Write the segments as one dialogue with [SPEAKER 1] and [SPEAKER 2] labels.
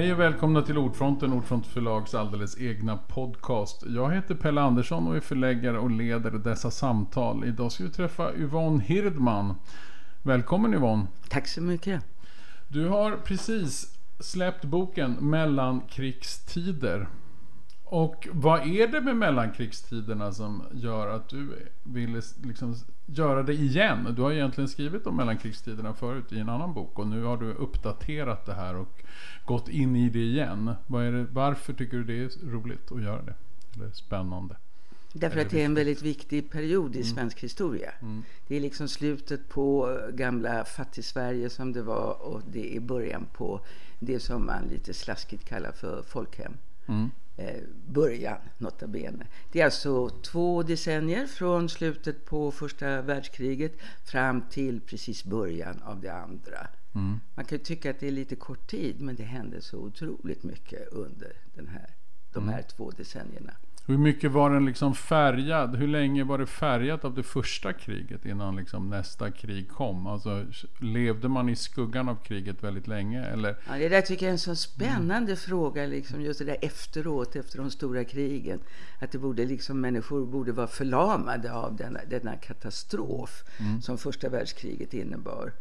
[SPEAKER 1] Hej och välkomna till Ordfronten, Ordfront förlags alldeles egna podcast. Jag heter Pelle Andersson och är förläggare och leder dessa samtal. Idag ska vi träffa Yvonne Hirdman. Välkommen Yvonne!
[SPEAKER 2] Tack så mycket!
[SPEAKER 1] Du har precis släppt boken Mellankrigstider. Och vad är det med mellankrigstiderna som gör att du ville liksom göra det igen? Du har egentligen skrivit om mellankrigstiderna förut i en annan bok och nu har du uppdaterat det här och gått in i det igen. Det, varför tycker du det är roligt att göra det? Eller spännande?
[SPEAKER 2] Därför att det är en väldigt viktig period i mm. svensk historia. Mm. Det är liksom slutet på gamla fattig-Sverige som det var och det är början på det som man lite slaskigt kallar för folkhem. Mm. Eh, början, nota bene. Det är alltså två decennier från slutet på första världskriget fram till precis början av det andra. Mm. Man kan tycka att det är lite kort tid, men det hände så otroligt mycket under den här, de här mm. två decennierna.
[SPEAKER 1] Hur mycket var den liksom färgad? Hur länge var det färgat av det första kriget innan liksom nästa krig kom? Alltså, levde man i skuggan av kriget väldigt länge? Eller?
[SPEAKER 2] Ja, det där tycker jag är en så spännande mm. fråga, liksom, just det där efteråt, efter de stora krigen. Att det borde, liksom, människor borde vara förlamade av denna, denna katastrof mm. som första världskriget innebar.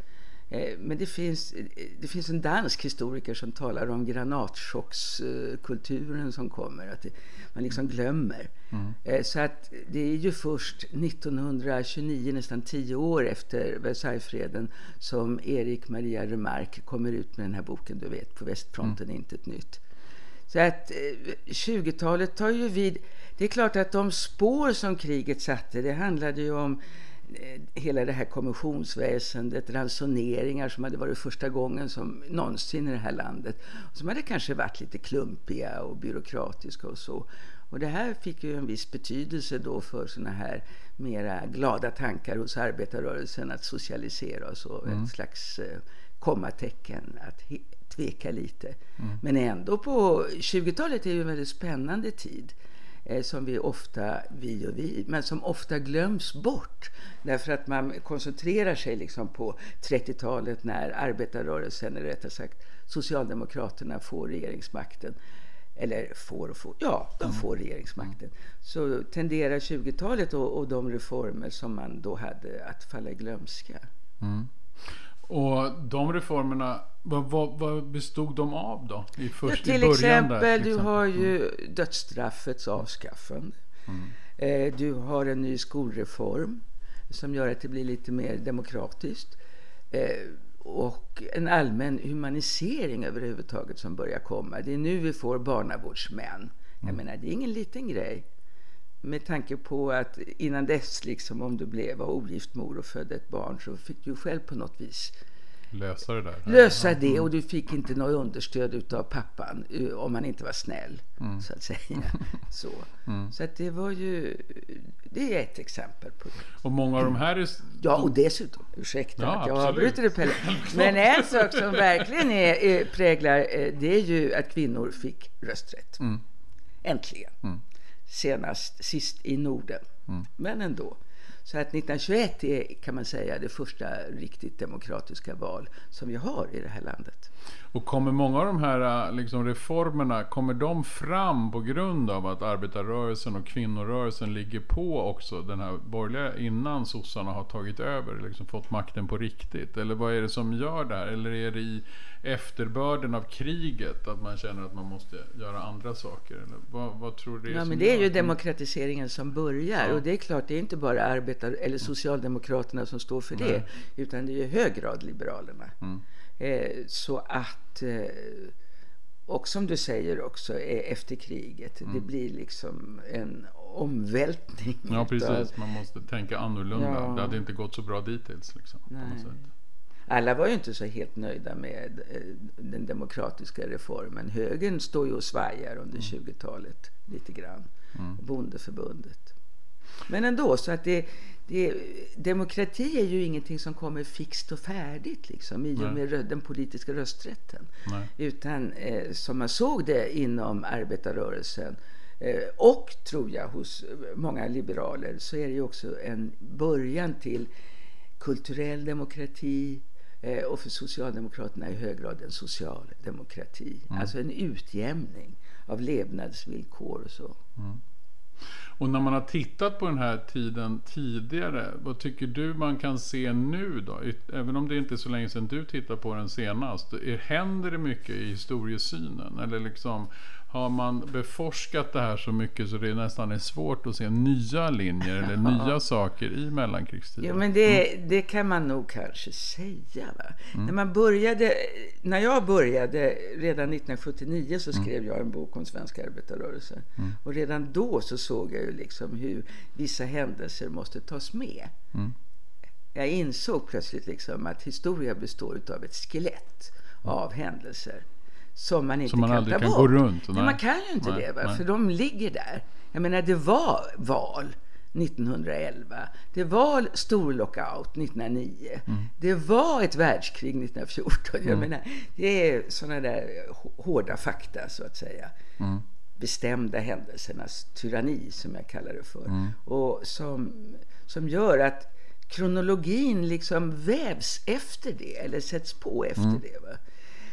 [SPEAKER 2] Eh, men det finns, det finns en dansk historiker som talar om granatchockskulturen som kommer. Att man liksom glömmer. Mm. Eh, så att det är ju först 1929, nästan tio år efter Versaillesfreden, som Erik Maria Remarque kommer ut med den här boken, du vet, På västfronten mm. intet nytt. Så att 20-talet eh, tar ju vid. Det är klart att de spår som kriget satte, det handlade ju om Eh, hela det här kommissionsväsendet, ransoneringar som hade varit första gången som någonsin i det här landet. Som hade kanske varit lite klumpiga och byråkratiska och så. Och det här fick ju en viss betydelse då för såna här mera glada tankar hos arbetarrörelsen att socialisera och så. Mm. Ett slags eh, kommatecken att tveka lite. Mm. Men ändå på 20-talet är ju en väldigt spännande tid eh, som vi ofta, vi och vi, men som ofta glöms bort. Därför att man koncentrerar sig liksom på 30-talet när arbetarrörelsen, eller rättare sagt Socialdemokraterna får regeringsmakten. Eller får och får, ja, de mm. får regeringsmakten. Så tenderar 20-talet och, och de reformer som man då hade att falla i glömska. Mm.
[SPEAKER 1] Och de reformerna, vad, vad, vad, bestod de av då?
[SPEAKER 2] I först, ja, till, i exempel, där, till du har ju mm. dödsstraffets avskaffande. Mm. Eh, du har en ny skolreform som gör att det blir lite mer demokratiskt. Eh, och en allmän humanisering överhuvudtaget som börjar komma. Det är nu vi får barnavårdsmän. Jag mm. menar, det är ingen liten grej. Med tanke på att innan dess, liksom, om du blev ogift mor och födde ett barn så fick du själv på något vis
[SPEAKER 1] lösa det där.
[SPEAKER 2] Lösa det mm. och du fick inte något understöd av pappan eh, om han inte var snäll. Mm. Så att säga. Så, mm. så att det var ju, det är ett exempel på det.
[SPEAKER 1] Och många av de här är...
[SPEAKER 2] Ja, och dessutom, ursäkta ja, att jag avbryter det Pelle. Men en sak som verkligen är, är, präglar, eh, det är ju att kvinnor fick rösträtt. Mm. Äntligen. Senast, sist i Norden. Mm. Men ändå. Så att 1921 är, kan man säga, det första riktigt demokratiska val som vi har i det här landet.
[SPEAKER 1] Och kommer många av de här äh, liksom, reformerna, kommer de fram på grund av att arbetarrörelsen och kvinnorörelsen ligger på också den här borgerliga innan sossarna har tagit över, liksom fått makten på riktigt? Eller vad är det som gör det här? Eller är det i efterbörden av kriget att man känner att man måste göra andra saker? Eller vad, vad tror du
[SPEAKER 2] det är? Ja, men det är ju demokratiseringen som börjar ja. och det är klart, det är inte bara arbetar eller Socialdemokraterna som står för Nej. det, utan det är i hög grad Liberalerna. Mm. Eh, så att, eh, och som du säger också, eh, efter kriget, mm. det blir liksom en omvältning.
[SPEAKER 1] Ja, precis. Man måste tänka annorlunda. Ja. Det hade inte gått så bra dittills. Liksom,
[SPEAKER 2] Alla var ju inte så helt nöjda med den demokratiska reformen. Högern står ju och svajar under mm. 20-talet lite grann. Mm. Bondeförbundet. Men ändå, så att det, det, demokrati är ju ingenting som kommer fixt och färdigt liksom, i och med den politiska rösträtten. Nej. Utan eh, som man såg det inom arbetarrörelsen eh, och, tror jag, hos många liberaler så är det ju också en början till kulturell demokrati, Eh, och för Socialdemokraterna i hög grad en social demokrati. Mm. Alltså en utjämning av levnadsvillkor och så. Mm.
[SPEAKER 1] Och när man har tittat på den här tiden tidigare, vad tycker du man kan se nu då? Även om det inte är så länge sedan du tittade på den senast. Händer det mycket i historiesynen? Eller liksom, har man beforskat det här så mycket så det nästan är svårt att se nya linjer eller nya saker i mellankrigstiden?
[SPEAKER 2] Ja, men det, mm. det kan man nog kanske säga. Mm. När, man började, när jag började redan 1979 så mm. skrev mm. jag en bok om svensk arbetarrörelse. Mm. Och redan då så såg jag ju liksom hur vissa händelser måste tas med. Mm. Jag insåg plötsligt liksom att historia består av ett skelett av händelser som man inte som man kan aldrig ta kan bort. gå runt? Nej. nej. man kan ju inte nej, det, va? för de ligger där. Jag menar, det var val 1911. Det var stor lockout 1909. Mm. Det var ett världskrig 1914. Jag mm. menar, det är sådana där hårda fakta, så att säga. Mm. Bestämda händelsernas tyranni, som jag kallar det för. Mm. Och som, som gör att kronologin liksom vävs efter det, eller sätts på efter mm. det. Va?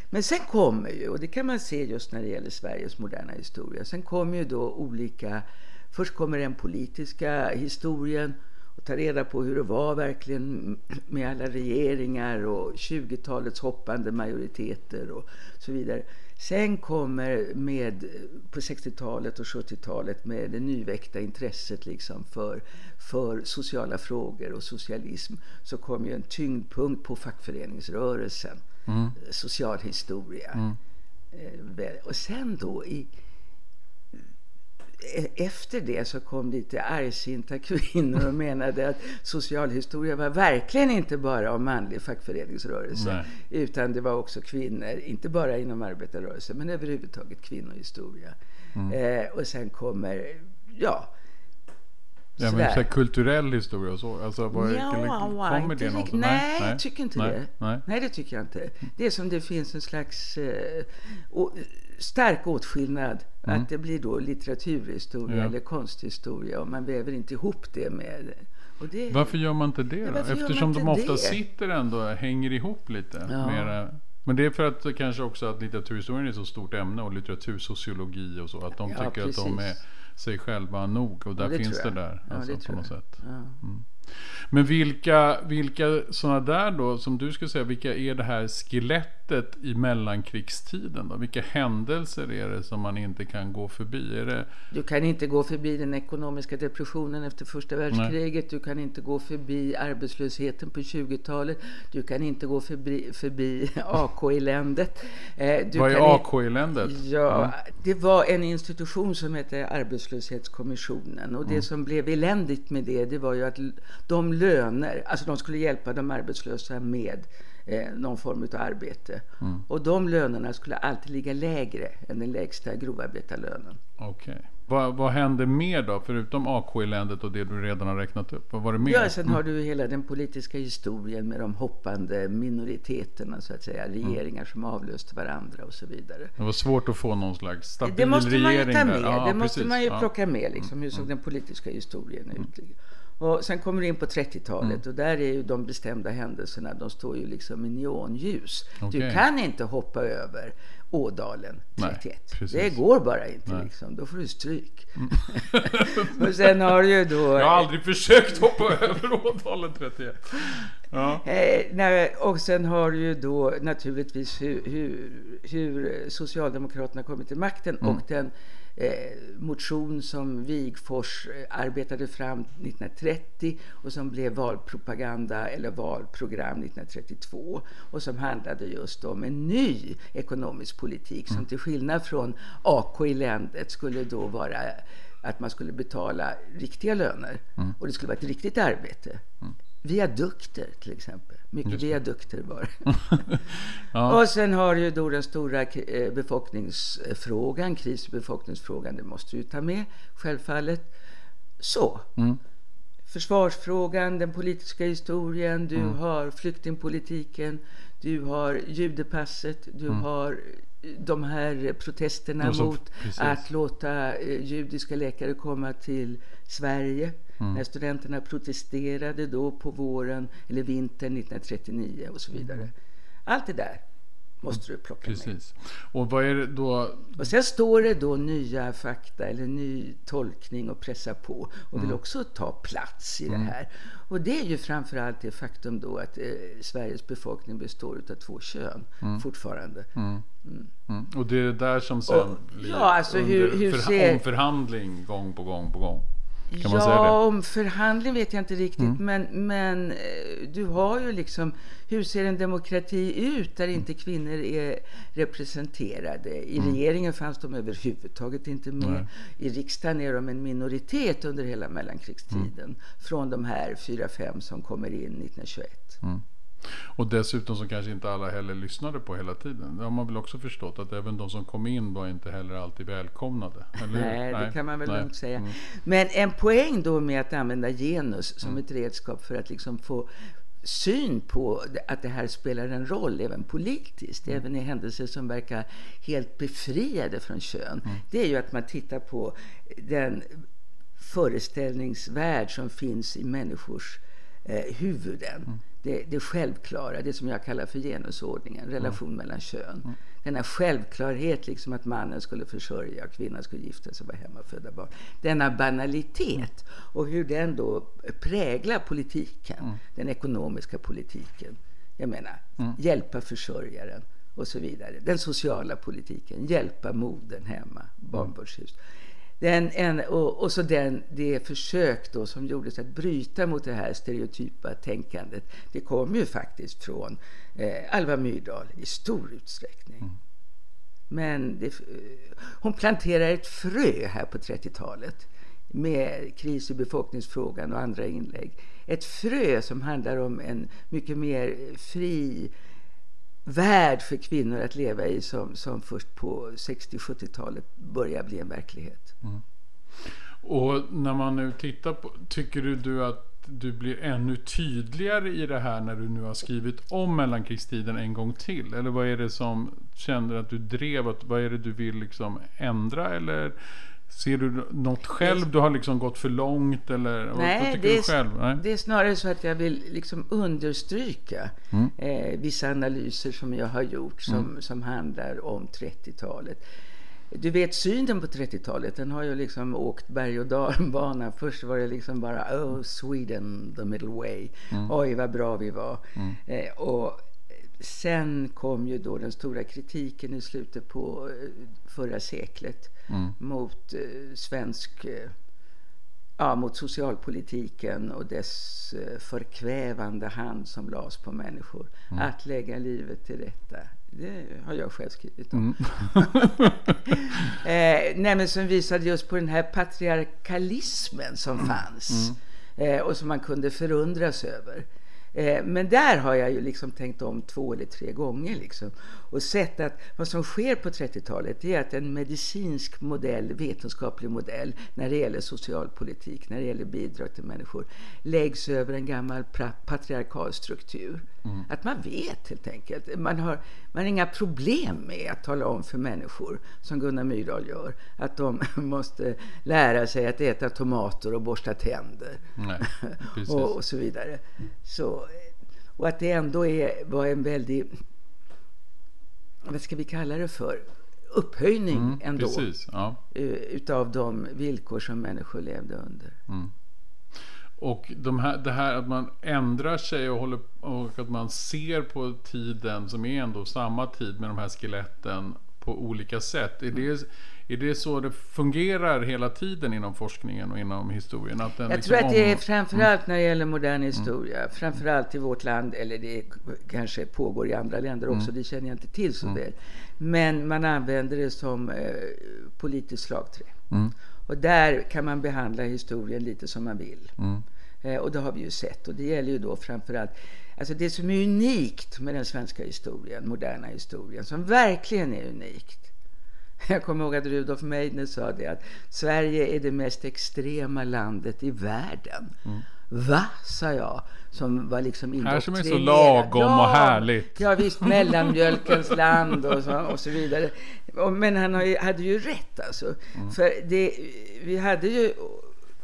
[SPEAKER 2] Men sen kommer ju, och det kan man se just när det gäller Sveriges moderna historia, sen kommer ju då olika, först kommer den politiska historien och ta reda på hur det var verkligen med alla regeringar och 20-talets hoppande majoriteter och så vidare. Sen kommer med på 60-talet och 70-talet med det nyväckta intresset liksom för, för sociala frågor och socialism så kommer ju en tyngdpunkt på fackföreningsrörelsen mm. socialhistoria. Mm. Eh, och sen då i e, efter det så kom lite argsinta kvinnor och menade att socialhistoria var verkligen inte bara om manlig fackföreningsrörelse. Nej. Utan det var också kvinnor, inte bara inom arbetarrörelsen men överhuvudtaget kvinnohistoria. Mm. Eh, och sen kommer, ja,
[SPEAKER 1] Ja, men så kulturell historia och så? Alltså, var, ja,
[SPEAKER 2] kommer det något? Nej, nej, jag tycker inte nej, det. Nej. nej, det tycker jag inte. Det är som det finns en slags eh, å, stark åtskillnad. Mm. Att det blir då litteraturhistoria ja. eller konsthistoria och man väver inte ihop det med det,
[SPEAKER 1] varför gör man inte det då? Ja, Eftersom de ofta det? sitter ändå hänger ihop lite. Ja. Mera. Men det är för att kanske också att litteraturhistorien är ett så stort ämne och litteratursociologi och så. Att de tycker precis. att de är sig själva nog och där ja, finns det där. Ja, alltså, det på något sätt. Ja. Mm. Men vilka, vilka sådana där då, som du skulle säga, vilka är det här skelettet i mellankrigstiden? Då? Vilka händelser är det som man inte kan gå förbi? Det...
[SPEAKER 2] Du kan inte gå förbi den ekonomiska depressionen efter första världskriget. Nej. Du kan inte gå förbi arbetslösheten på 20-talet. Du kan inte gå förbi, förbi AK-eländet.
[SPEAKER 1] Eh, Vad är AK-eländet?
[SPEAKER 2] Ja, ja, det var en institution som hette Arbetslöshetskommissionen. Och det mm. som blev eländigt med det, det var ju att de löner, alltså de skulle hjälpa de arbetslösa med eh, någon form av arbete. Mm. Och de lönerna skulle alltid ligga lägre än den lägsta grovarbetarlönen.
[SPEAKER 1] Okej. Okay. Vad, vad hände mer då, förutom AK-eländet och det du redan har räknat upp? Vad var det mer?
[SPEAKER 2] Ja, sen mm. har du hela den politiska historien med de hoppande minoriteterna, så att säga. Mm. Regeringar mm. som avlöste varandra och så vidare.
[SPEAKER 1] Det var svårt att få någon slags stabil regering. Det måste man
[SPEAKER 2] ju ta med. Ja, det måste man ju plocka med, liksom. Hur såg mm. den politiska historien ut? Och sen kommer du in på 30-talet mm. och där är ju de bestämda händelserna, de står ju liksom i neonljus. Okay. Du kan inte hoppa över Ådalen 31. Nej, det går bara inte Nej. liksom. Då får du stryk. Mm. och sen har du ju då... Jag
[SPEAKER 1] har aldrig försökt hoppa över Ådalen 31.
[SPEAKER 2] Ja. Eh, och sen har du ju då naturligtvis hur, hur, hur Socialdemokraterna kommit till makten mm. och den motion som Wigfors eh, arbetade fram 1930 och som blev valpropaganda eller valprogram 1932 och som handlade just om en ny ekonomisk politik som mm. till skillnad från AK i ländet skulle då vara att man skulle betala riktiga löner mm. och det skulle vara ett riktigt arbete. Mm. Viadukter till exempel. Mycket viadukter var ja. Och sen har ju då den stora eh, befolkningsfrågan, krisbefolkningsfrågan, det måste du ta med självfallet. Så. Mm. Försvarsfrågan, den politiska historien, du mm. har flyktingpolitiken, du har judepasset, du mm. har de här protesterna så, mot precis. att låta eh, judiska läkare komma till Sverige. Mm. När studenterna protesterade då på våren eller vintern 1939 och så vidare. Mm. Allt det där måste du plocka
[SPEAKER 1] Precis.
[SPEAKER 2] med.
[SPEAKER 1] Och vad är det då?
[SPEAKER 2] Och sen står det då nya fakta eller ny tolkning och pressa på och vill mm. också ta plats i mm. det här. Och det är ju framförallt det faktum då att eh, Sveriges befolkning består av två kön mm. fortfarande.
[SPEAKER 1] Mm. Mm. Och det är där som sen och, blir
[SPEAKER 2] ja, alltså hur, hur ser...
[SPEAKER 1] omförhandling gång på gång på gång.
[SPEAKER 2] Kan man säga det? om förhandling vet jag inte riktigt. Mm. Men, men eh, du har ju liksom, hur ser en demokrati ut där inte kvinnor är representerade? I mm. regeringen fanns de överhuvudtaget inte med. Nej. I riksdagen är de en minoritet under hela mellankrigstiden. Mm. Från de här fyra, fem som kommer in 1921. Mm.
[SPEAKER 1] Och dessutom som kanske inte alla heller lyssnade på hela tiden. Det har man väl också förstått att även de som kom in var inte heller alltid välkomnade.
[SPEAKER 2] Eller? Nej, det kan man väl lugnt säga. Mm. Men en poäng då med att använda genus som mm. ett redskap för att liksom få syn på att det här spelar en roll även politiskt, mm. även i händelser som verkar helt befriade från kön. Mm. Det är ju att man tittar på den föreställningsvärld som finns i människors eh, huvuden. Mm det, det självklara, det som jag kallar för genusordningen, relation mm. mellan kön. Mm. Denna självklarhet, liksom att mannen skulle försörja och kvinnan skulle gifta sig och vara hemma och föda barn. Denna banalitet mm. och hur den då präglar politiken, mm. den ekonomiska politiken. Jag menar, mm. hjälpa försörjaren och så vidare. Den sociala politiken, hjälpa modern hemma, barnbördshus. Den, en, och, och, så den, det försök då som gjordes att bryta mot det här stereotypa tänkandet, det kom ju faktiskt från eh, Alva Myrdal i stor utsträckning. Mm. Men det, hon planterar ett frö här på 30-talet med kris och befolkningsfrågan och andra inlägg. Ett frö som handlar om en mycket mer fri värld för kvinnor att leva i som, som först på 60-70-talet börjar bli en verklighet. Mm.
[SPEAKER 1] Och när man nu tittar på, tycker du, du att du blir ännu tydligare i det här när du nu har skrivit om mellankrigstiden en gång till? Eller vad är det som känner att du drev? Att, vad är det du vill liksom ändra? Eller Ser du något själv? Du har liksom gått för långt eller?
[SPEAKER 2] Nej, det är, själv? Nej, det är snarare så att jag vill liksom understryka mm. eh, vissa analyser som jag har gjort som, mm. som handlar om 30-talet. Du vet synen på 30-talet, den har ju liksom åkt berg och dalbana. Först var det liksom bara oh Sweden, the middle way. Mm. Oj vad bra vi var. Mm. Eh, och sen kom ju då den stora kritiken i slutet på eh, förra seklet mm. mot eh, svensk eh, ja, mot socialpolitiken och dess förkvävande hand som lades på människor. Mm. Att lägga livet till rätta. Det har jag själv skrivit om. Mm. eh, som visade just på den här patriarkalismen som mm. fanns. Mm. Eh, och som man kunde förundras över. Eh, men där har jag ju liksom tänkt om två eller tre gånger liksom. och sett att vad som sker på 30-talet är att en medicinsk modell, vetenskaplig modell när det gäller socialpolitik, när det gäller bidrag till människor läggs över en gammal patriarkal struktur. Mm. Att man vet helt enkelt. Man har, man har inga problem med att tala om för människor, som Gunnar Myrdal gör, att de måste lära sig att äta tomater och borsta tänder. Nej, och, och, så vidare. Så, och att det ändå är, var en väldig, vad ska vi kalla det för, upphöjning mm, ändå. Precis, ja. Eh, utav de villkor som människor levde under. Mm.
[SPEAKER 1] Och de här, det här att man ändrar sig och, håller, och att man ser på tiden som är ändå samma tid med de här skeletten på olika sätt. Är det, är det så det fungerar hela tiden inom forskningen och inom historien? Att
[SPEAKER 2] Jag liksom tror att det är framförallt mm. när det gäller modern historia, mm. framförallt i vårt land, eller det kanske pågår i andra länder också, mm. det känner jag inte till så mm. väl. Men man använder det som eh, politiskt slagträ. Mm. Och där kan man behandla historien lite som man vill. Mm. Eh, och det har vi ju sett. Och det gäller ju då framförallt Alltså det som är unikt med den svenska historien, moderna historien, som verkligen är unikt. Jag kommer ihåg att Rudolf Meidner sa det att Sverige är det mest extrema landet i världen. Mm. Va, sa jag, som var liksom indoktrinerad.
[SPEAKER 1] Här som är så lagom ja, och härligt.
[SPEAKER 2] Ja visst, mellanmjölkens land och så, och så vidare. Men han hade ju rätt alltså. Mm. För det, vi hade ju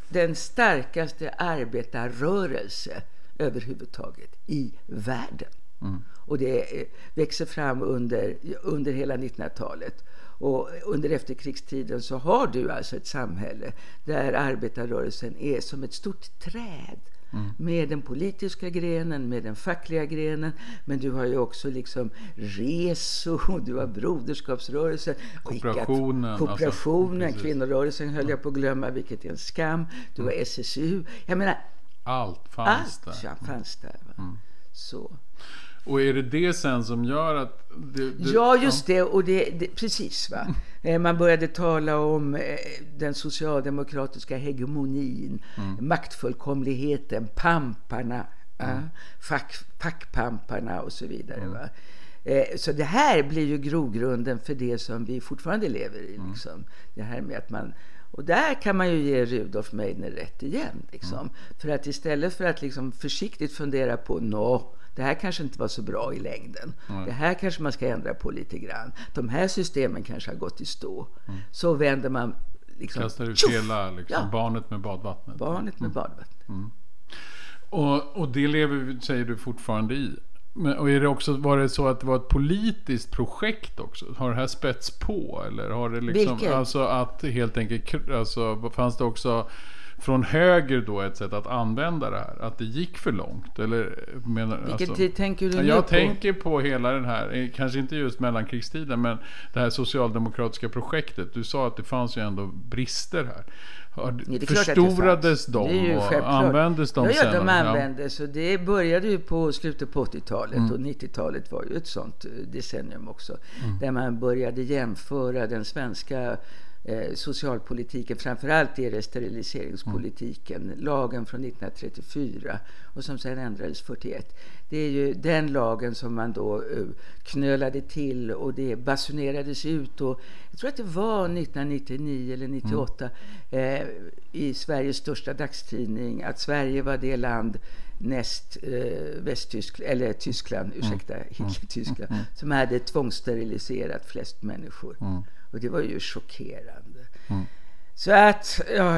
[SPEAKER 2] den starkaste arbetarrörelse överhuvudtaget i världen. Mm. Och det eh, växer fram under, under hela 1900-talet. Och under efterkrigstiden så har du alltså ett samhälle där arbetarrörelsen är som ett stort träd. Mm. Med den politiska grenen, med den fackliga grenen. Men du har ju också liksom RESO, du har Broderskapsrörelsen.
[SPEAKER 1] Kooperationen.
[SPEAKER 2] Kooperationen, alltså, kvinnorörelsen höll jag på att glömma, vilket är en skam. Du har mm. SSU. Jag menar,
[SPEAKER 1] allt fanns
[SPEAKER 2] allt, där. Fanns där. Mm. Så.
[SPEAKER 1] Och är det det sen som gör att...
[SPEAKER 2] Det, det, ja, just ja. det. Och det, det, precis. va. Mm. Man började tala om eh, den socialdemokratiska hegemonin, mm. maktfullkomligheten, pamparna, mm. fack, fackpamparna och så vidare. Mm. Va? Eh, så det här blir ju grogrunden för det som vi fortfarande lever i. Mm. Liksom. Det här med att man och där kan man ju ge Rudolf Meidner rätt igen. Liksom. Mm. För att istället för att liksom försiktigt fundera på nå, det här kanske inte var så bra i längden. Mm. Det här kanske man ska ändra på lite grann. De här systemen kanske har gått i stå. Mm. Så vänder man liksom...
[SPEAKER 1] Kastar ut hela liksom, ja. barnet med badvattnet.
[SPEAKER 2] Barnet med mm. badvattnet.
[SPEAKER 1] Mm. Och, och det lever, säger du, fortfarande i? Men, och är det också, var det så att det var ett politiskt projekt också? Har det här spets på? Eller har det liksom,
[SPEAKER 2] Vilket?
[SPEAKER 1] alltså att helt enkelt, alltså fanns det också från höger då ett sätt att använda det här? Att det gick för långt? Eller,
[SPEAKER 2] menar, Vilken alltså, tid tänker du nu
[SPEAKER 1] Jag
[SPEAKER 2] på?
[SPEAKER 1] tänker på hela den här, eh, kanske inte just mellankrigstiden, men det här socialdemokratiska projektet. Du sa att det fanns ju ändå brister här. Det förstorades de och självklart. användes de
[SPEAKER 2] ja, ja, de användes. Och det började ju på slutet på 80-talet mm. och 90-talet var ju ett sånt eh, decennium också. Mm. Där man började jämföra den svenska eh, socialpolitiken, framförallt är det steriliseringspolitiken, mm. lagen från 1934 och som sen ändrades 41. Det är ju den lagen som man då eh, knölade till och det basunerades ut. Och jag tror att det var 1999 eller 98 mm. eh, i Sveriges största dagstidning att Sverige var det land näst eh, Västtyskland, eller Tyskland, mm. ursäkta, mm. Hitler-Tyskland, mm. som hade tvångssteriliserat flest människor. Mm. Och det var ju chockerande. Mm. Så att ja,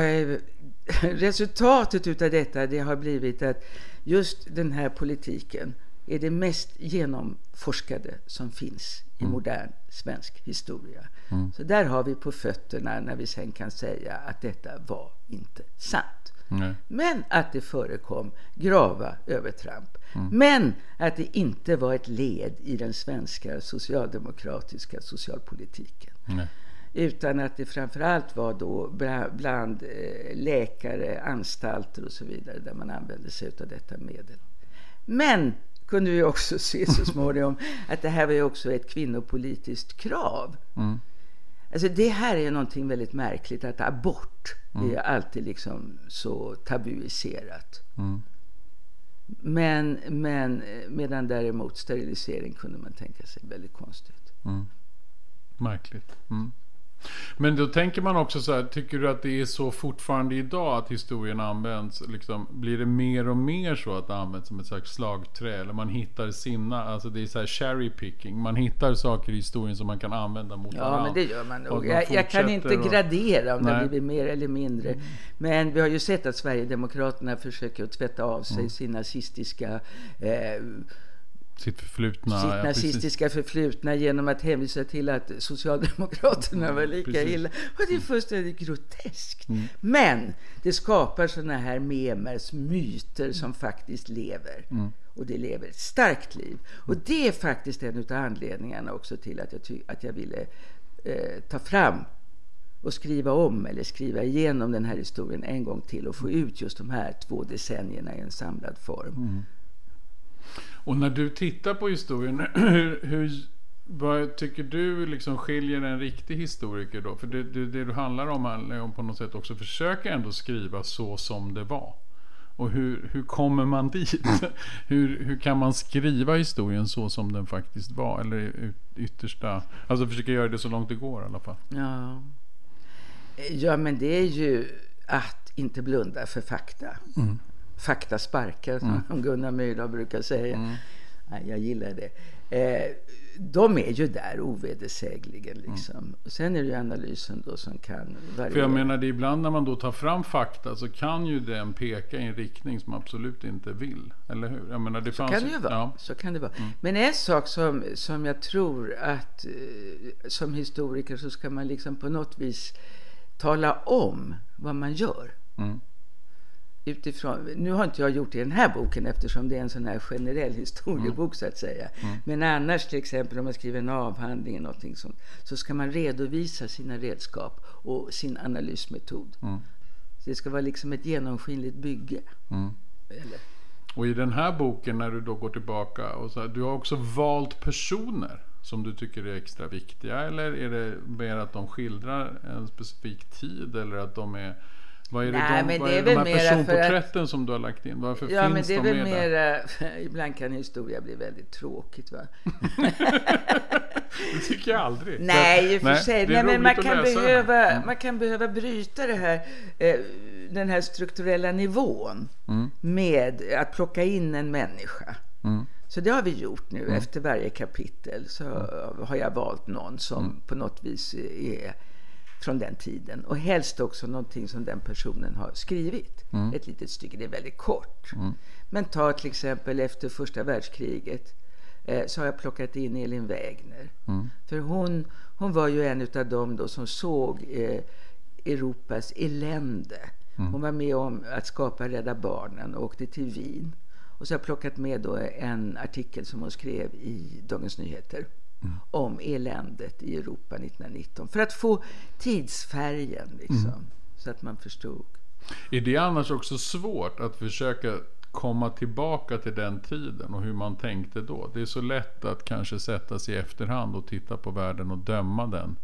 [SPEAKER 2] resultatet utav detta det har blivit att just den här politiken är det mest genomforskade som finns i mm. modern svensk historia. Mm. Så där har vi på fötterna när vi sen kan säga att detta var inte sant. Nej. Men att det förekom grava övertramp. Mm. Men att det inte var ett led i den svenska socialdemokratiska socialpolitiken. Nej. Utan att det framförallt var då bland eh, läkare, anstalter och så vidare där man använde sig av detta medel. Men kunde vi också se så småningom att det här var ju också ett kvinnopolitiskt krav. Mm. Alltså det här är någonting väldigt märkligt att abort mm. är alltid liksom så tabuiserat. Mm. Men, men eh, medan däremot sterilisering kunde man tänka sig väldigt konstigt.
[SPEAKER 1] Mm. Märkligt. Mm. Men då tänker man också så här, tycker du att det är så fortfarande idag att historien används? Liksom, blir det mer och mer så att det används som ett slags slagträ? Eller man hittar sina, alltså det är så här cherry picking. Man hittar saker i historien som man kan använda mot
[SPEAKER 2] ja, varandra. Ja, men det gör man nog. Jag, jag, kan inte och... gradera om Nej. det blivit mer eller mindre. Mm. Men vi har ju sett att Sverigedemokraterna försöker att tvätta av sig mm. sin nazistiska eh,
[SPEAKER 1] sitt förflutna.
[SPEAKER 2] Sitt nazistiska förflutna genom att hänvisa till att Socialdemokraterna var lika precis. illa. Och det är fullständigt groteskt. Mm. Men det skapar sådana här memers, myter som faktiskt lever. Mm. Och det lever ett starkt liv. Och det är faktiskt en av anledningarna också till att jag, att jag ville eh, ta fram och skriva om eller skriva igenom den här historien en gång till och få ut just de här två decennierna i en samlad form. Mm.
[SPEAKER 1] Och när du tittar på historien, hur, hur vad tycker du liksom skiljer en riktig historiker då? För det, det, det du handlar om är om på något sätt också försöka ändå skriva så som det var. Och hur, hur kommer man dit? hur, hur kan man skriva historien så som den faktiskt var? Eller yttersta... Alltså försöka göra det så långt det går i alla fall.
[SPEAKER 2] Ja, ja men det är ju att inte blunda för fakta. Mm faktasparkar, mm. som Gunnar Myrdal brukar säga. Mm. Nej, jag gillar det. Eh, de är ju där ovedersägligen. Liksom. Mm. Sen är det ju analysen då som kan
[SPEAKER 1] variera. För jag menar, det ibland när man då tar fram fakta så kan ju den peka i en riktning som man absolut inte vill. Eller hur? Jag menar, det
[SPEAKER 2] så, kan det ju vara. Ja. så kan det vara. Mm. Men en sak som, som jag tror att eh, som historiker så ska man liksom på något vis tala om vad man gör. Mm utifrån, nu har inte jag gjort det i den här boken eftersom det är en sån här generell historiebok mm. så att säga. Mm. Men annars till exempel om man skriver en avhandling eller någonting sånt, så ska man redovisa sina redskap och sin analysmetod. Mm. Så det ska vara liksom ett genomskinligt bygge. Mm.
[SPEAKER 1] Eller? Och i den här boken när du då går tillbaka och så här, du har också valt personer som du tycker är extra viktiga eller är det mer att de skildrar en specifik tid eller att de är vad är det, Nej, de, men vad det är, är de här personporträtten att, som du har lagt in? Varför ja, finns men det är de väl mera,
[SPEAKER 2] Ibland kan historia bli väldigt tråkigt va?
[SPEAKER 1] det tycker jag aldrig.
[SPEAKER 2] Nej, i och för sig. Nej, men man kan, behöva, mm. man kan behöva bryta det här, eh, den här strukturella nivån mm. med att plocka in en människa. Mm. Så det har vi gjort nu. Mm. Efter varje kapitel så mm. har jag valt någon som på något vis är från den tiden. Och helst också någonting som den personen har skrivit. Mm. Ett litet stycke, det är väldigt kort. Mm. Men ta till exempel efter första världskriget eh, så har jag plockat in Elin Wägner. Mm. För hon, hon var ju en av dem då som såg eh, Europas elände. Mm. Hon var med om att skapa Rädda Barnen och åkte till Wien. Och så har jag plockat med då en artikel som hon skrev i Dagens Nyheter mm. om eländet i Europa 1919. För att få tidsfärgen, liksom, mm. så att man förstod.
[SPEAKER 1] Är det annars också svårt att försöka komma tillbaka till den tiden och hur man tänkte då? Det är så lätt att kanske sätta sig i efterhand och titta på världen och döma den.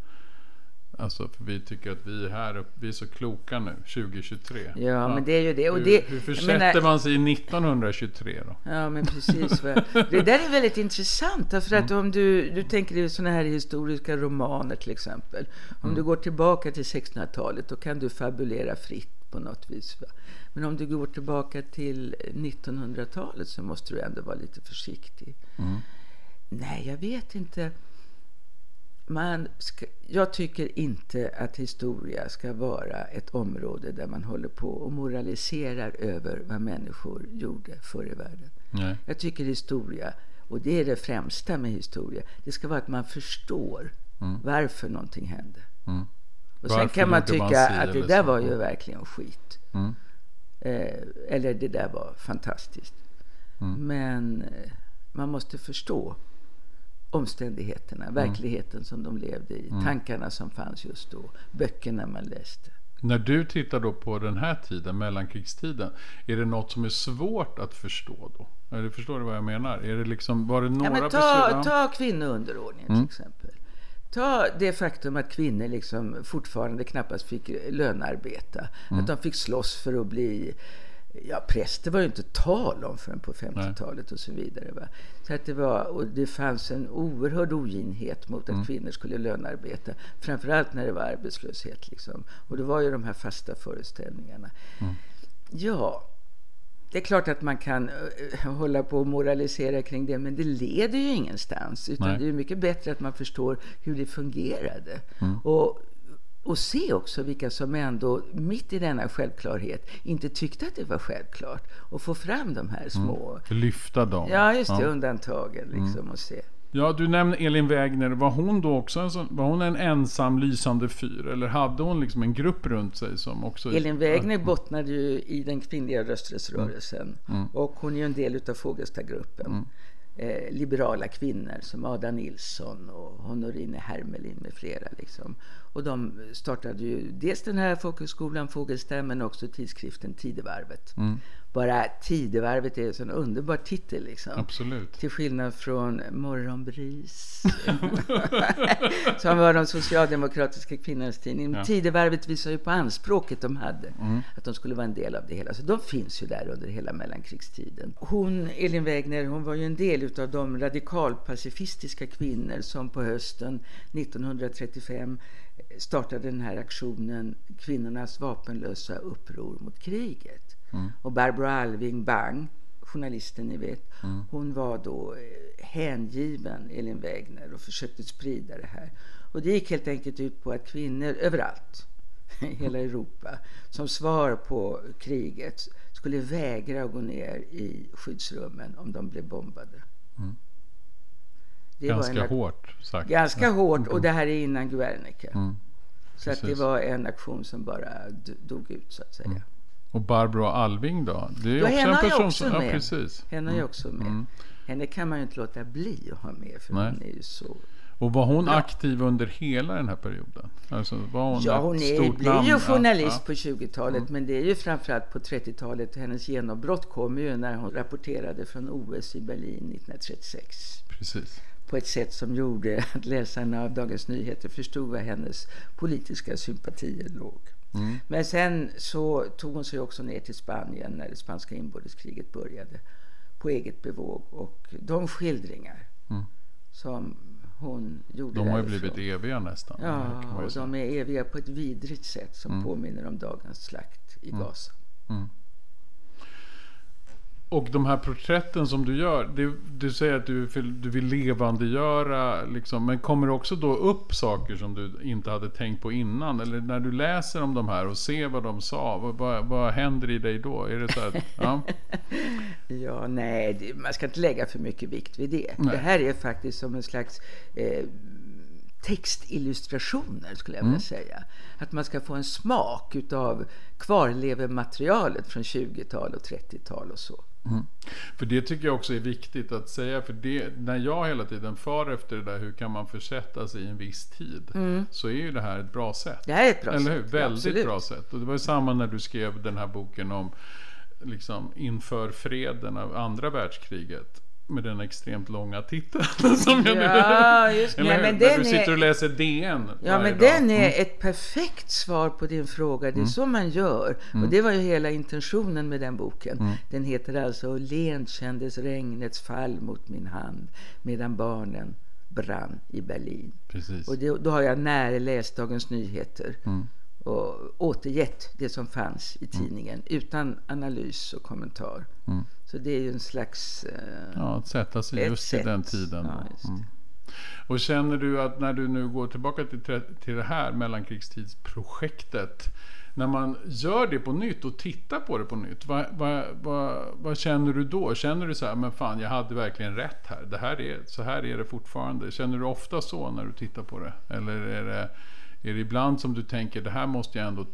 [SPEAKER 1] Alltså, för vi tycker att vi är här vi är så kloka nu, 2023.
[SPEAKER 2] Ja, ja. men det är ju det. Och
[SPEAKER 1] hur,
[SPEAKER 2] det,
[SPEAKER 1] hur försätter menar, man sig i 1923 då?
[SPEAKER 2] Ja, men precis. det där är väldigt intressant. För att mm. om du, du tänker dig sådana här historiska romaner till exempel. Om mm. du går tillbaka till 1600-talet, då kan du fabulera fritt på något vis. Men om du går tillbaka till 1900-talet så måste du ändå vara lite försiktig. Mm. Nej, jag vet inte man ska, jag tycker inte att historia ska vara ett område där man håller på och moraliserar över vad människor gjorde förr i världen. Nej. Jag tycker historia, och det är det främsta med historia, det ska vara att man förstår mm. varför någonting hände. Mm. Och varför sen kan man tycka man att det där var ju verkligen skit. Mm. Eh, eller det där var fantastiskt. Mm. Men eh, man måste förstå omständigheterna, mm. verkligheten som de levde i, mm. tankarna som fanns just då, böckerna man läste.
[SPEAKER 1] När du tittar då på den här tiden, mellankrigstiden, är det något som är svårt att förstå då? Eller förstår du vad jag menar? Är det liksom, var det några
[SPEAKER 2] ja, ta, ta kvinnounderordningen mm. till exempel. Ta det faktum att kvinnor liksom fortfarande knappast fick lönearbeta. Mm. Att de fick slåss för att bli Ja, präster var ju inte tal om förrän på 50-talet och så vidare. Va? Så att det, var, och det fanns en oerhörd oginhet mot att mm. kvinnor skulle lönarbeta. Framförallt när det var arbetslöshet. Liksom. Och det var ju de här fasta föreställningarna. Mm. Ja, det är klart att man kan uh, hålla på och moralisera kring det, men det leder ju ingenstans. Utan Nej. det är mycket bättre att man förstår hur det fungerade. Mm. Och och se också vilka som ändå, mitt i denna självklarhet, inte tyckte att det var självklart. Och få fram de här mm. små...
[SPEAKER 1] Mm. Lyfta dem.
[SPEAKER 2] Ja, just det. Ja. Undantagen liksom. Mm. Och se.
[SPEAKER 1] Ja, du nämnde Elin Wägner. Var hon då också en, var hon en ensam lysande fyr? Eller hade hon liksom en grupp runt sig som också...
[SPEAKER 2] Elin Wägner bottnade ju i den kvinnliga rösträttsrörelsen. Mm. mm. Och hon är ju en del utav Fogelstadgruppen. Eh, liberala kvinnor som Ada Nilsson och Honorine Hermelin med flera. Liksom. Och de startade ju dels den här folkhögskolan Fågelsta men också tidskriften Tidevarvet. Mm. Bara Tidevarvet är en sån underbar titel. Liksom.
[SPEAKER 1] Absolut.
[SPEAKER 2] Till skillnad från Morgonbris. som var de socialdemokratiska kvinnornas tidning. Ja. Tidevarvet visar ju på anspråket de hade. Mm. Att de skulle vara en del av det hela. Så de finns ju där under hela mellankrigstiden. Hon, Elin Wägner, hon var ju en del utav de radikalpacifistiska kvinnor som på hösten 1935 startade den här aktionen Kvinnornas vapenlösa uppror mot kriget. Mm. Och Barbro Alving Bang, journalisten ni vet, mm. hon var då hängiven Elin Wägner och försökte sprida det här. Och det gick helt enkelt ut på att kvinnor överallt i hela Europa som svar på kriget skulle vägra att gå ner i skyddsrummen om de blev bombade. Mm.
[SPEAKER 1] Det ganska var en, hårt sagt.
[SPEAKER 2] Ganska ja. hårt och det här är innan Guernica. Mm. Så att det var en aktion som bara dog ut så att säga. Mm.
[SPEAKER 1] Och Barbro Alving då?
[SPEAKER 2] Det är ja, också en person också som... Med. Ja, precis. Henne är mm. också med. Mm. Henne kan man ju inte låta bli att ha med för Nej. hon är ju så
[SPEAKER 1] och var hon aktiv under hela den här perioden? Alltså, var
[SPEAKER 2] hon ja, hon är, blir ju journalist ja, på 20-talet. Mm. Men det är ju framförallt på 30-talet. Hennes genombrott kommer ju när hon rapporterade från OS i Berlin 1936.
[SPEAKER 1] Precis.
[SPEAKER 2] På ett sätt som gjorde att läsarna av Dagens Nyheter förstod var hennes politiska sympatier låg. Mm. Men sen så tog hon sig också ner till Spanien när det spanska inbördeskriget började. På eget bevåg. Och de skildringar mm. som hon gjorde
[SPEAKER 1] De har ju blivit eviga nästan.
[SPEAKER 2] Ja, och de är eviga på ett vidrigt sätt som mm. påminner om dagens slakt i mm. Gaza.
[SPEAKER 1] Och de här porträtten som du gör, du, du säger att du vill, du vill levandegöra, liksom, men kommer det också då upp saker som du inte hade tänkt på innan? Eller när du läser om de här och ser vad de sa, vad, vad, vad händer i dig då? Är det så här, ja?
[SPEAKER 2] ja, nej, det, man ska inte lägga för mycket vikt vid det. Nej. Det här är faktiskt som en slags eh, textillustrationer skulle jag vilja mm. säga. Att man ska få en smak utav kvarlevematerialet från 20-tal och 30-tal och så. Mm.
[SPEAKER 1] För det tycker jag också är viktigt att säga. För det, när jag hela tiden far efter det där hur kan man försätta sig i en viss tid. Mm. Så är ju det här ett bra sätt.
[SPEAKER 2] Det här är ett bra
[SPEAKER 1] Eller
[SPEAKER 2] sätt.
[SPEAKER 1] hur? Väldigt Absolut. bra sätt. Och det var ju samma när du skrev den här boken om liksom inför freden av andra världskriget med den extremt långa titeln. Som jag
[SPEAKER 2] ja, just det. Men
[SPEAKER 1] den du sitter och läser DN
[SPEAKER 2] Ja, men dag. den är mm. ett perfekt svar på din fråga. Det är mm. så man gör. Mm. Och det var ju hela intentionen med den boken. Mm. Den heter alltså Lent kändes regnets fall mot min hand medan barnen brann i Berlin.
[SPEAKER 1] Precis.
[SPEAKER 2] Och det, då har jag närläst Dagens Nyheter. Och återgett det som fanns i tidningen utan analys och kommentar. Mm. Så det är ju en slags... Eh,
[SPEAKER 1] ja, att sätta sig just sätt. i den tiden. Ja, mm. Och känner du att när du nu går tillbaka till, till det här mellankrigstidsprojektet. När man gör det på nytt och tittar på det på nytt. Vad, vad, vad, vad, känner du då? Känner du så här, men fan jag hade verkligen rätt här. Det här är, så här är det fortfarande. Känner du ofta så när du tittar på det? Eller är det är det ibland som du tänker det här måste jag ändå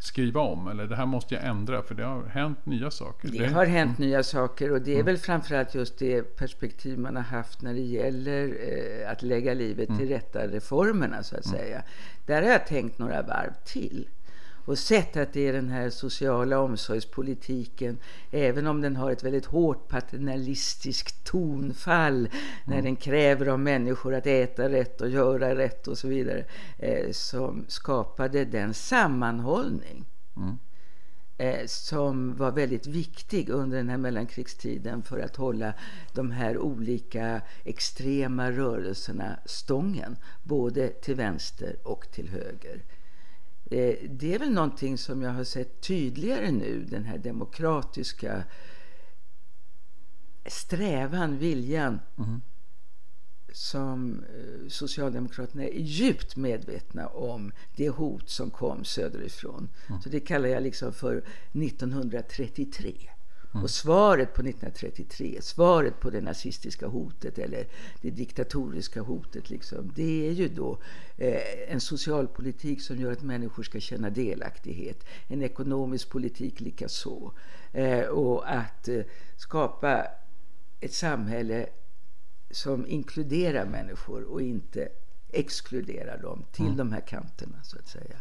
[SPEAKER 1] skriva om eller det här måste jag ändra för det har hänt nya saker?
[SPEAKER 2] Det har hänt nya saker och det är mm. väl framförallt just det perspektiv man har haft när det gäller eh, att lägga livet mm. till rätta, reformerna så att mm. säga. Där har jag tänkt några varv till och sett att det är den här sociala omsorgspolitiken, även om den har ett väldigt hårt paternalistiskt tonfall mm. när den kräver av människor att äta rätt och göra rätt och så vidare, eh, som skapade den sammanhållning mm. eh, som var väldigt viktig under den här mellankrigstiden för att hålla de här olika extrema rörelserna stången, både till vänster och till höger. Eh, det är väl någonting som jag har sett tydligare nu, den här demokratiska strävan, viljan mm. som eh, Socialdemokraterna är djupt medvetna om det hot som kom söderifrån. Mm. Så det kallar jag liksom för 1933. Mm. Och svaret på 1933, svaret på det nazistiska hotet eller det diktatoriska hotet, liksom, det är ju då eh, en socialpolitik som gör att människor ska känna delaktighet. En ekonomisk politik likaså. Eh, och att eh, skapa ett samhälle som inkluderar människor och inte exkluderar dem till mm. de här kanterna, så att säga.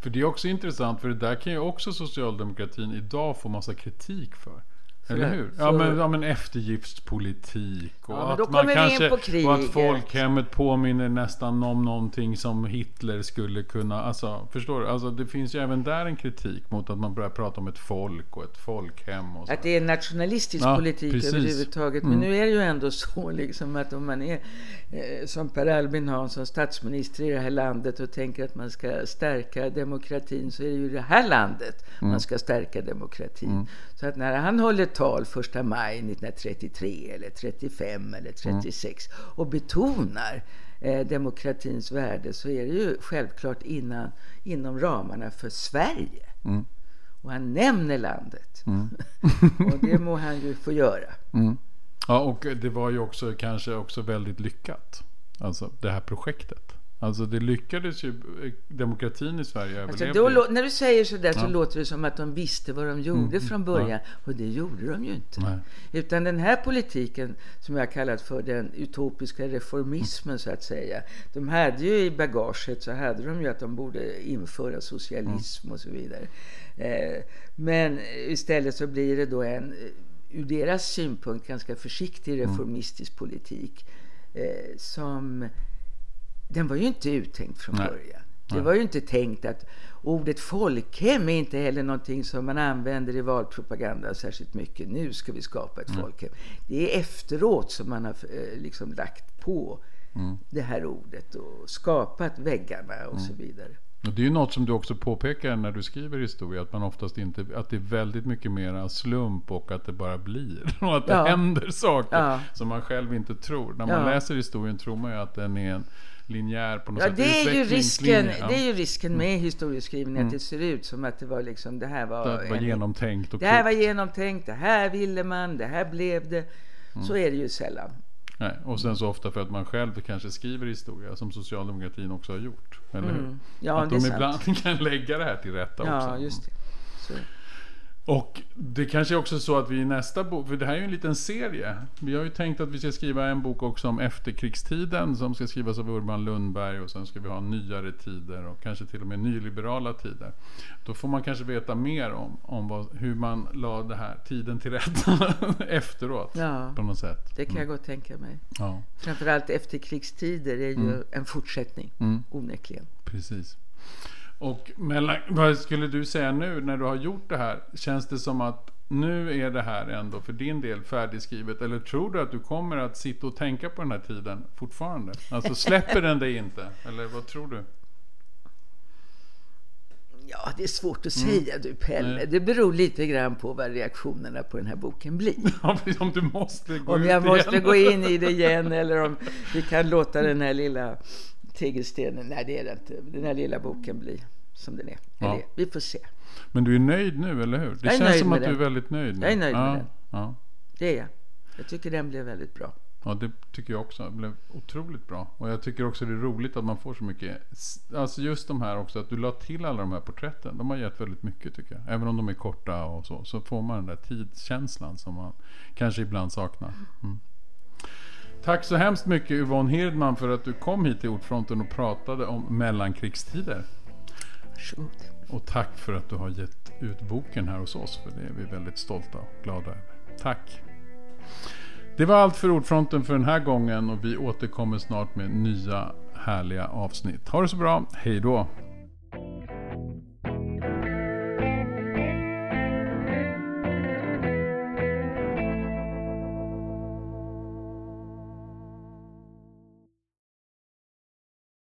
[SPEAKER 1] För det är också intressant, för det där kan ju också socialdemokratin idag få massa kritik för. Eller hur? Ja men, ja, men eftergiftspolitik och ja, att man kanske... Och att folkhemmet påminner nästan om någonting som Hitler skulle kunna... Alltså, förstår du? Alltså, det finns ju även där en kritik mot att man börjar prata om ett folk och ett folkhem. Och så.
[SPEAKER 2] Att det är nationalistisk ja, politik precis. överhuvudtaget. Men mm. nu är det ju ändå så liksom att om man är eh, som Per Albin Hansson statsminister i det här landet och tänker att man ska stärka demokratin så är det ju det här landet mm. man ska stärka demokratin. Mm. Så att när han håller ett tal första maj 1933 eller 35 eller 36 mm. och betonar eh, demokratins värde så är det ju självklart innan, inom ramarna för Sverige. Mm. Och han nämner landet. Mm. och det må han ju få göra.
[SPEAKER 1] Mm. Ja, och det var ju också kanske också väldigt lyckat. Alltså det här projektet. Alltså det lyckades ju, demokratin i Sverige
[SPEAKER 2] alltså då, När du säger sådär ja. så låter det som att de visste vad de gjorde mm. från början. Ja. Och det gjorde de ju inte. Nej. Utan den här politiken som jag kallat för den utopiska reformismen mm. så att säga. De hade ju i bagaget så hade de ju att de borde införa socialism mm. och så vidare. Eh, men istället så blir det då en ur deras synpunkt ganska försiktig mm. reformistisk politik eh, som den var ju inte uttänkt från Nej. början. Det var ju inte tänkt att ordet folkhem är inte heller någonting som man använder i valpropaganda särskilt mycket. Nu ska vi skapa ett mm. folkhem. Det är efteråt som man har eh, liksom lagt på mm. det här ordet och skapat väggarna och mm. så vidare.
[SPEAKER 1] Och det är ju något som du också påpekar när du skriver historia, att man oftast inte, att det är väldigt mycket mer slump och att det bara blir. Och att det ja. händer saker ja. som man själv inte tror. När man ja. läser historien tror man ju att den är en linjär på något
[SPEAKER 2] ja,
[SPEAKER 1] sätt.
[SPEAKER 2] Det är, ju risken, ja. det är ju risken med mm. historieskrivning, mm. att det ser ut som att det var liksom, det här var...
[SPEAKER 1] Det var en, genomtänkt och
[SPEAKER 2] Det här var genomtänkt, det här ville man, det här blev det. Mm. Så är det ju sällan.
[SPEAKER 1] Nej, och sen så ofta för att man själv kanske skriver historia, som socialdemokratin också har gjort. Eller hur? Mm.
[SPEAKER 2] Ja,
[SPEAKER 1] att
[SPEAKER 2] de
[SPEAKER 1] ibland kan lägga det här till rätta
[SPEAKER 2] ja,
[SPEAKER 1] också.
[SPEAKER 2] Just det. Så.
[SPEAKER 1] Och det kanske är också så att vi i nästa bok, för det här är ju en liten serie. Vi har ju tänkt att vi ska skriva en bok också om efterkrigstiden som ska skrivas av Urban Lundberg och sen ska vi ha nyare tider och kanske till och med nyliberala tider. Då får man kanske veta mer om, om vad, hur man la det här tiden till rätta efteråt. Ja, på något sätt.
[SPEAKER 2] det kan jag mm. gott tänka mig. Ja. Framförallt efterkrigstider är ju mm. en fortsättning, mm. onekligen.
[SPEAKER 1] Precis. Och mellan, vad skulle du säga nu när du har gjort det här? Känns det som att nu är det här ändå för din del färdigskrivet? Eller tror du att du kommer att sitta och tänka på den här tiden fortfarande? Alltså släpper den dig inte? Eller vad tror du?
[SPEAKER 2] Ja, det är svårt att mm. säga du Pelle. Nej. Det beror lite grann på vad reaktionerna på den här boken blir.
[SPEAKER 1] om du måste gå
[SPEAKER 2] Om jag måste igen. gå in i det igen eller om vi kan låta den här lilla tegelstenen, nej det är det inte. Den här lilla boken blir som den är. Ja. Eller, vi får se.
[SPEAKER 1] Men du är nöjd nu, eller hur? Det känns som att den. du är väldigt nöjd nu.
[SPEAKER 2] Jag är nöjd ja. med den. Ja. Det är jag. Jag tycker den blev väldigt bra.
[SPEAKER 1] Ja, det tycker jag också. Det blev otroligt bra. Och jag tycker också det är roligt att man får så mycket. Alltså just de här också, att du la till alla de här porträtten. De har gett väldigt mycket tycker jag. Även om de är korta och så. Så får man den där tidskänslan som man kanske ibland saknar. Mm. Tack så hemskt mycket Yvonne Hirdman för att du kom hit till Ordfronten och pratade om mellankrigstider.
[SPEAKER 2] Varsågod.
[SPEAKER 1] Och tack för att du har gett ut boken här hos oss. För det är vi väldigt stolta och glada över. Tack. Det var allt för Ordfronten för den här gången och vi återkommer snart med nya härliga avsnitt. Ha det så bra. Hej då.